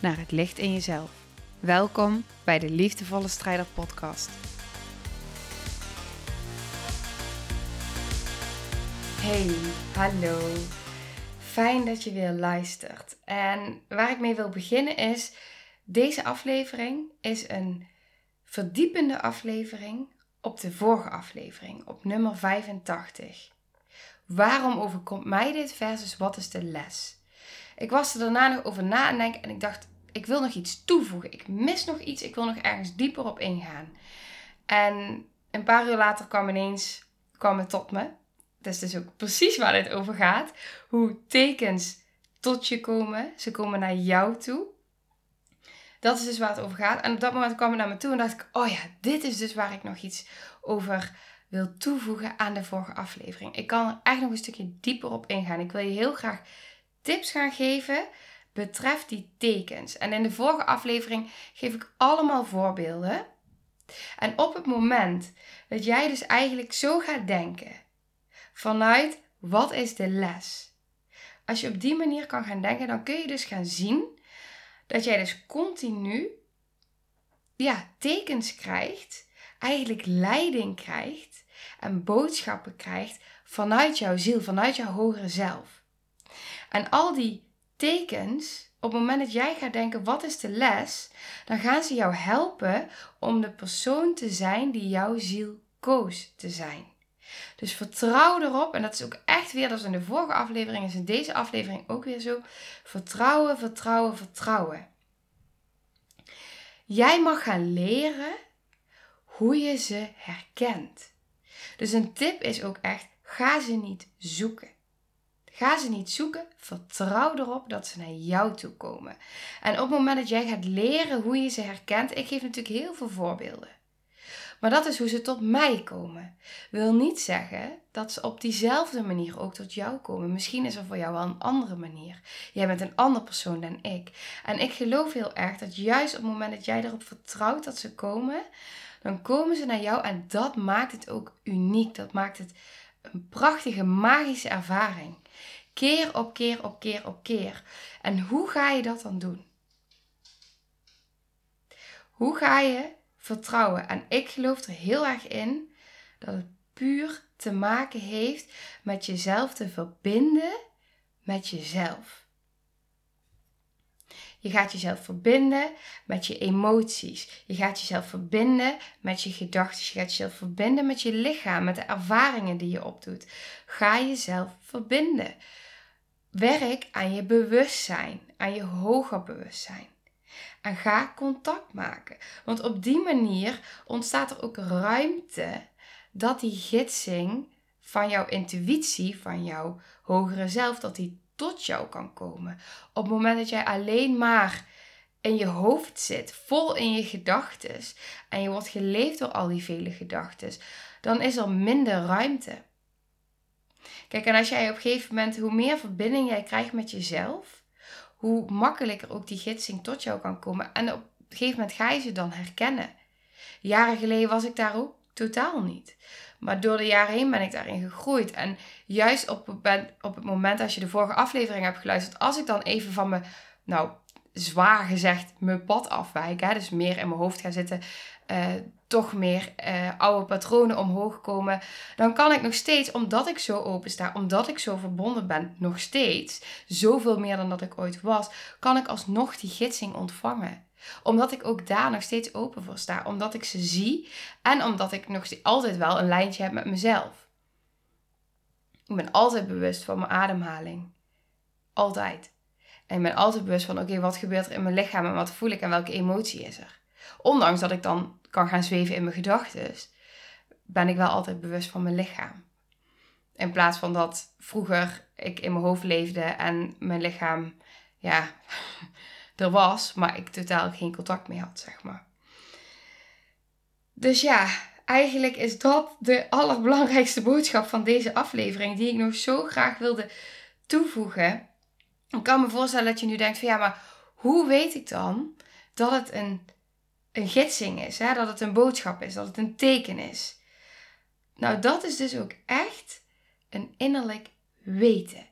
naar het licht in jezelf. Welkom bij de Liefdevolle Strijder Podcast. Hey, hallo. Fijn dat je weer luistert. En waar ik mee wil beginnen is, deze aflevering is een verdiepende aflevering op de vorige aflevering, op nummer 85. Waarom overkomt mij dit versus wat is de les? Ik was er daarna nog over na en en ik dacht, ik wil nog iets toevoegen. Ik mis nog iets, ik wil nog ergens dieper op ingaan. En een paar uur later kwam ineens, kwam het tot me. Dat is dus ook precies waar het over gaat. Hoe tekens tot je komen. Ze komen naar jou toe. Dat is dus waar het over gaat. En op dat moment kwam het naar me toe en dacht ik, oh ja, dit is dus waar ik nog iets over wil toevoegen aan de vorige aflevering. Ik kan er echt nog een stukje dieper op ingaan. Ik wil je heel graag tips gaan geven betreft die tekens. En in de vorige aflevering geef ik allemaal voorbeelden. En op het moment dat jij dus eigenlijk zo gaat denken vanuit wat is de les? Als je op die manier kan gaan denken, dan kun je dus gaan zien dat jij dus continu ja, tekens krijgt, eigenlijk leiding krijgt en boodschappen krijgt vanuit jouw ziel, vanuit jouw hogere zelf. En al die tekens, op het moment dat jij gaat denken, wat is de les? Dan gaan ze jou helpen om de persoon te zijn die jouw ziel koos te zijn. Dus vertrouw erop, en dat is ook echt weer, dat is in de vorige aflevering, is in deze aflevering ook weer zo. Vertrouwen, vertrouwen, vertrouwen. Jij mag gaan leren hoe je ze herkent. Dus een tip is ook echt, ga ze niet zoeken. Ga ze niet zoeken, vertrouw erop dat ze naar jou toe komen. En op het moment dat jij gaat leren hoe je ze herkent, ik geef natuurlijk heel veel voorbeelden. Maar dat is hoe ze tot mij komen. Wil niet zeggen dat ze op diezelfde manier ook tot jou komen. Misschien is er voor jou wel een andere manier. Jij bent een ander persoon dan ik. En ik geloof heel erg dat juist op het moment dat jij erop vertrouwt dat ze komen, dan komen ze naar jou en dat maakt het ook uniek. Dat maakt het een prachtige, magische ervaring. Keer op keer op keer op keer. En hoe ga je dat dan doen? Hoe ga je vertrouwen? En ik geloof er heel erg in dat het puur te maken heeft met jezelf te verbinden met jezelf. Je gaat jezelf verbinden met je emoties. Je gaat jezelf verbinden met je gedachten. Je gaat jezelf verbinden met je lichaam, met de ervaringen die je opdoet. Ga jezelf verbinden. Werk aan je bewustzijn, aan je hoger bewustzijn. En ga contact maken. Want op die manier ontstaat er ook ruimte dat die gidsing van jouw intuïtie, van jouw hogere zelf, dat die tot jou kan komen. Op het moment dat jij alleen maar in je hoofd zit, vol in je gedachten, en je wordt geleefd door al die vele gedachten, dan is er minder ruimte. Kijk, en als jij op een gegeven moment, hoe meer verbinding jij krijgt met jezelf, hoe makkelijker ook die gidsing tot jou kan komen. En op een gegeven moment ga je ze dan herkennen. Jaren geleden was ik daar ook totaal niet. Maar door de jaren heen ben ik daarin gegroeid. En juist op, het moment als je de vorige aflevering hebt geluisterd, als ik dan even van me, nou, zwaar gezegd, mijn pad afwijk, hè, dus meer in mijn hoofd ga zitten, uh, toch meer uh, oude patronen omhoog komen, dan kan ik nog steeds, omdat ik zo open sta, omdat ik zo verbonden ben, nog steeds, zoveel meer dan dat ik ooit was, kan ik alsnog die gidsing ontvangen omdat ik ook daar nog steeds open voor sta. Omdat ik ze zie. En omdat ik nog altijd wel een lijntje heb met mezelf. Ik ben altijd bewust van mijn ademhaling. Altijd. En ben altijd bewust van, oké, wat gebeurt er in mijn lichaam en wat voel ik en welke emotie is er. Ondanks dat ik dan kan gaan zweven in mijn gedachten, ben ik wel altijd bewust van mijn lichaam. In plaats van dat vroeger ik in mijn hoofd leefde en mijn lichaam, ja, er was, maar ik totaal geen contact mee had, zeg maar. Dus ja, eigenlijk is dat de allerbelangrijkste boodschap van deze aflevering, die ik nog zo graag wilde toevoegen. Ik kan me voorstellen dat je nu denkt van ja, maar hoe weet ik dan dat het een, een gidsing is, hè? dat het een boodschap is, dat het een teken is? Nou, dat is dus ook echt een innerlijk weten.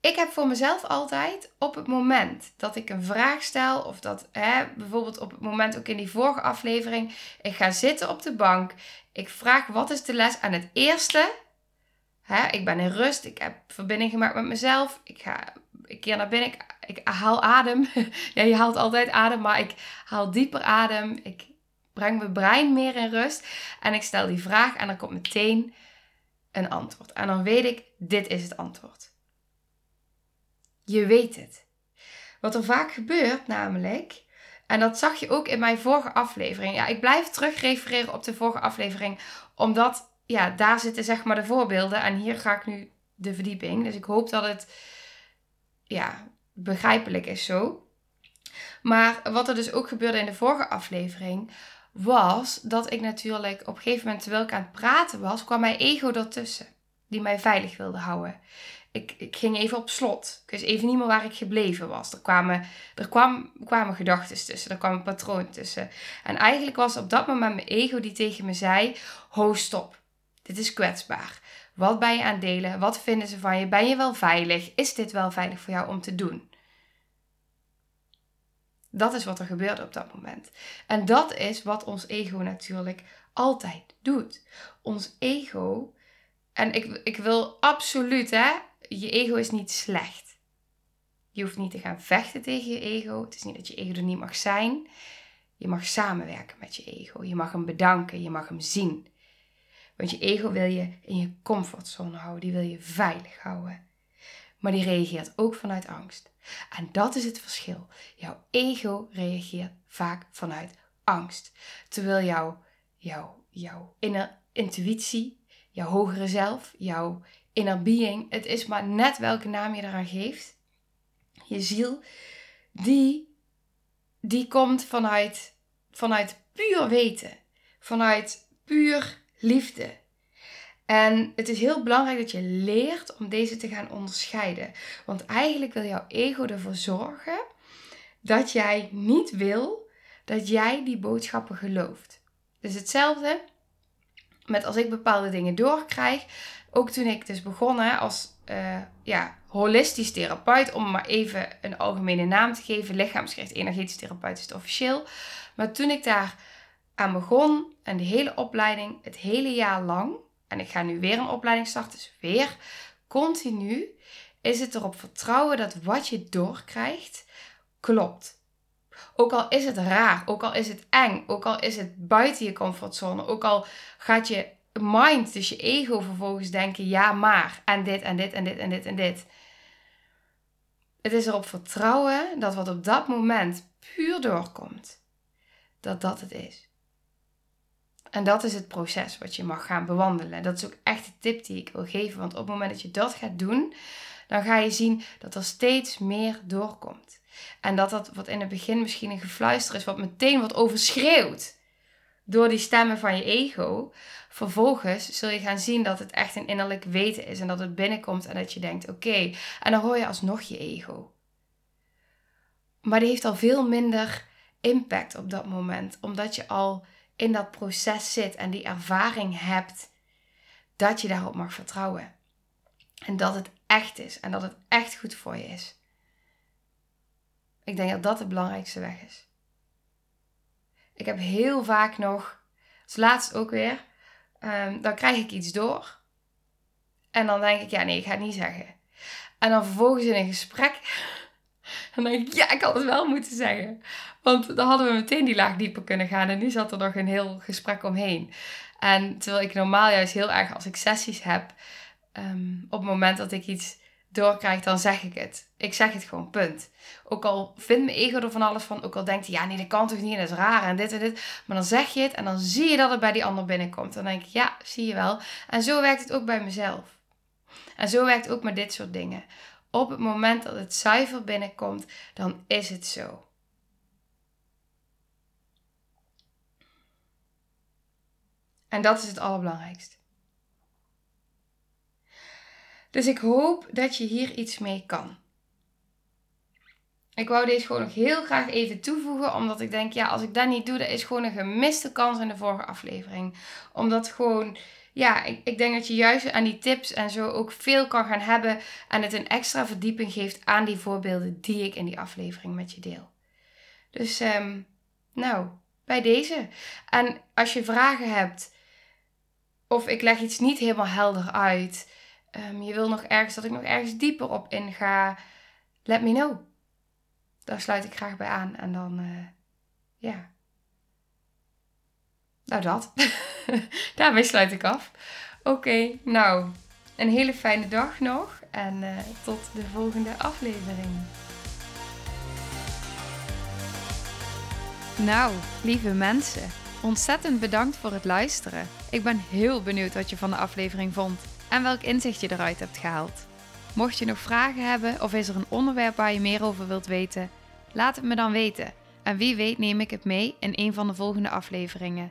Ik heb voor mezelf altijd op het moment dat ik een vraag stel, of dat hè, bijvoorbeeld op het moment ook in die vorige aflevering, ik ga zitten op de bank, ik vraag wat is de les aan het eerste. Hè, ik ben in rust, ik heb verbinding gemaakt met mezelf, ik ga ik keer naar binnen, ik, ik haal adem. ja, je haalt altijd adem, maar ik haal dieper adem. Ik breng mijn brein meer in rust en ik stel die vraag en dan komt meteen een antwoord. En dan weet ik, dit is het antwoord. Je weet het. Wat er vaak gebeurt namelijk, en dat zag je ook in mijn vorige aflevering. Ja, ik blijf terug refereren op de vorige aflevering, omdat ja, daar zitten zeg maar de voorbeelden en hier ga ik nu de verdieping. Dus ik hoop dat het ja, begrijpelijk is zo. Maar wat er dus ook gebeurde in de vorige aflevering, was dat ik natuurlijk op een gegeven moment, terwijl ik aan het praten was, kwam mijn ego ertussen. Die mij veilig wilde houden ik, ik ging even op slot. Ik wist even niet meer waar ik gebleven was. Er kwamen, er kwam, kwamen gedachten tussen, er kwam een patroon tussen. En eigenlijk was op dat moment mijn ego die tegen me zei: Ho, stop. Dit is kwetsbaar. Wat ben je aan delen? Wat vinden ze van je? Ben je wel veilig? Is dit wel veilig voor jou om te doen? Dat is wat er gebeurde op dat moment. En dat is wat ons ego natuurlijk altijd doet. Ons ego, en ik, ik wil absoluut hè, je ego is niet slecht. Je hoeft niet te gaan vechten tegen je ego. Het is niet dat je ego er niet mag zijn. Je mag samenwerken met je ego. Je mag hem bedanken. Je mag hem zien. Want je ego wil je in je comfortzone houden. Die wil je veilig houden. Maar die reageert ook vanuit angst. En dat is het verschil. Jouw ego reageert vaak vanuit angst. Terwijl jouw, jouw, jouw intuïtie, jouw hogere zelf, jouw inner being, het is maar net welke naam je eraan geeft, je ziel, die, die komt vanuit, vanuit puur weten, vanuit puur liefde. En het is heel belangrijk dat je leert om deze te gaan onderscheiden. Want eigenlijk wil jouw ego ervoor zorgen dat jij niet wil dat jij die boodschappen gelooft. Dus hetzelfde met als ik bepaalde dingen doorkrijg, ook toen ik dus begon als uh, ja, holistisch therapeut, om maar even een algemene naam te geven, lichaamsgericht energetisch therapeut is het officieel. Maar toen ik daar aan begon en de hele opleiding, het hele jaar lang, en ik ga nu weer een opleiding starten, dus weer continu, is het erop vertrouwen dat wat je doorkrijgt, klopt. Ook al is het raar, ook al is het eng, ook al is het buiten je comfortzone, ook al gaat je mind, dus je ego vervolgens denken, ja maar, en dit en dit en dit en dit en dit. Het is erop vertrouwen dat wat op dat moment puur doorkomt, dat dat het is. En dat is het proces wat je mag gaan bewandelen. Dat is ook echt de tip die ik wil geven. Want op het moment dat je dat gaat doen, dan ga je zien dat er steeds meer doorkomt. En dat dat wat in het begin misschien een gefluister is, wat meteen wordt overschreeuwd door die stemmen van je ego. Vervolgens zul je gaan zien dat het echt een innerlijk weten is en dat het binnenkomt en dat je denkt: oké, en dan hoor je alsnog je ego. Maar die heeft al veel minder impact op dat moment, omdat je al in dat proces zit en die ervaring hebt dat je daarop mag vertrouwen. En dat het echt is en dat het echt goed voor je is. Ik denk dat dat de belangrijkste weg is. Ik heb heel vaak nog, als laatst ook weer, um, dan krijg ik iets door. En dan denk ik, ja nee, ik ga het niet zeggen. En dan vervolgens in een gesprek, dan denk ik, ja, ik had het wel moeten zeggen. Want dan hadden we meteen die laag dieper kunnen gaan. En nu zat er nog een heel gesprek omheen. En terwijl ik normaal juist heel erg als ik sessies heb, ehm, op het moment dat ik iets doorkrijg, dan zeg ik het. Ik zeg het gewoon, punt. Ook al vindt mijn ego er van alles van, ook al denkt hij, ja nee, dat kan toch niet en dat is raar en dit en dit. Maar dan zeg je het en dan zie je dat het bij die ander binnenkomt. Dan denk ik, ja, zie je wel. En zo werkt het ook bij mezelf. En zo werkt het ook met dit soort dingen. Op het moment dat het zuiver binnenkomt, dan is het zo. En dat is het allerbelangrijkste. Dus ik hoop dat je hier iets mee kan. Ik wou deze gewoon nog heel graag even toevoegen, omdat ik denk, ja, als ik dat niet doe, dat is gewoon een gemiste kans in de vorige aflevering. Omdat gewoon, ja, ik, ik denk dat je juist aan die tips en zo ook veel kan gaan hebben en het een extra verdieping geeft aan die voorbeelden die ik in die aflevering met je deel. Dus, um, nou, bij deze. En als je vragen hebt, of ik leg iets niet helemaal helder uit, um, je wil nog ergens dat ik nog ergens dieper op inga, let me know daar sluit ik graag bij aan. En dan, uh, ja. Nou, dat. Daarmee sluit ik af. Oké, nou, een hele fijne dag nog. En uh, tot de volgende aflevering. Nou, lieve mensen, ontzettend bedankt voor het luisteren. Ik ben heel benieuwd wat je van de aflevering vond en welk inzicht je eruit hebt gehaald. Mocht je nog vragen hebben of is er een onderwerp waar je meer over wilt weten, laat het me dan weten. En wie weet neem ik het mee in een van de volgende afleveringen.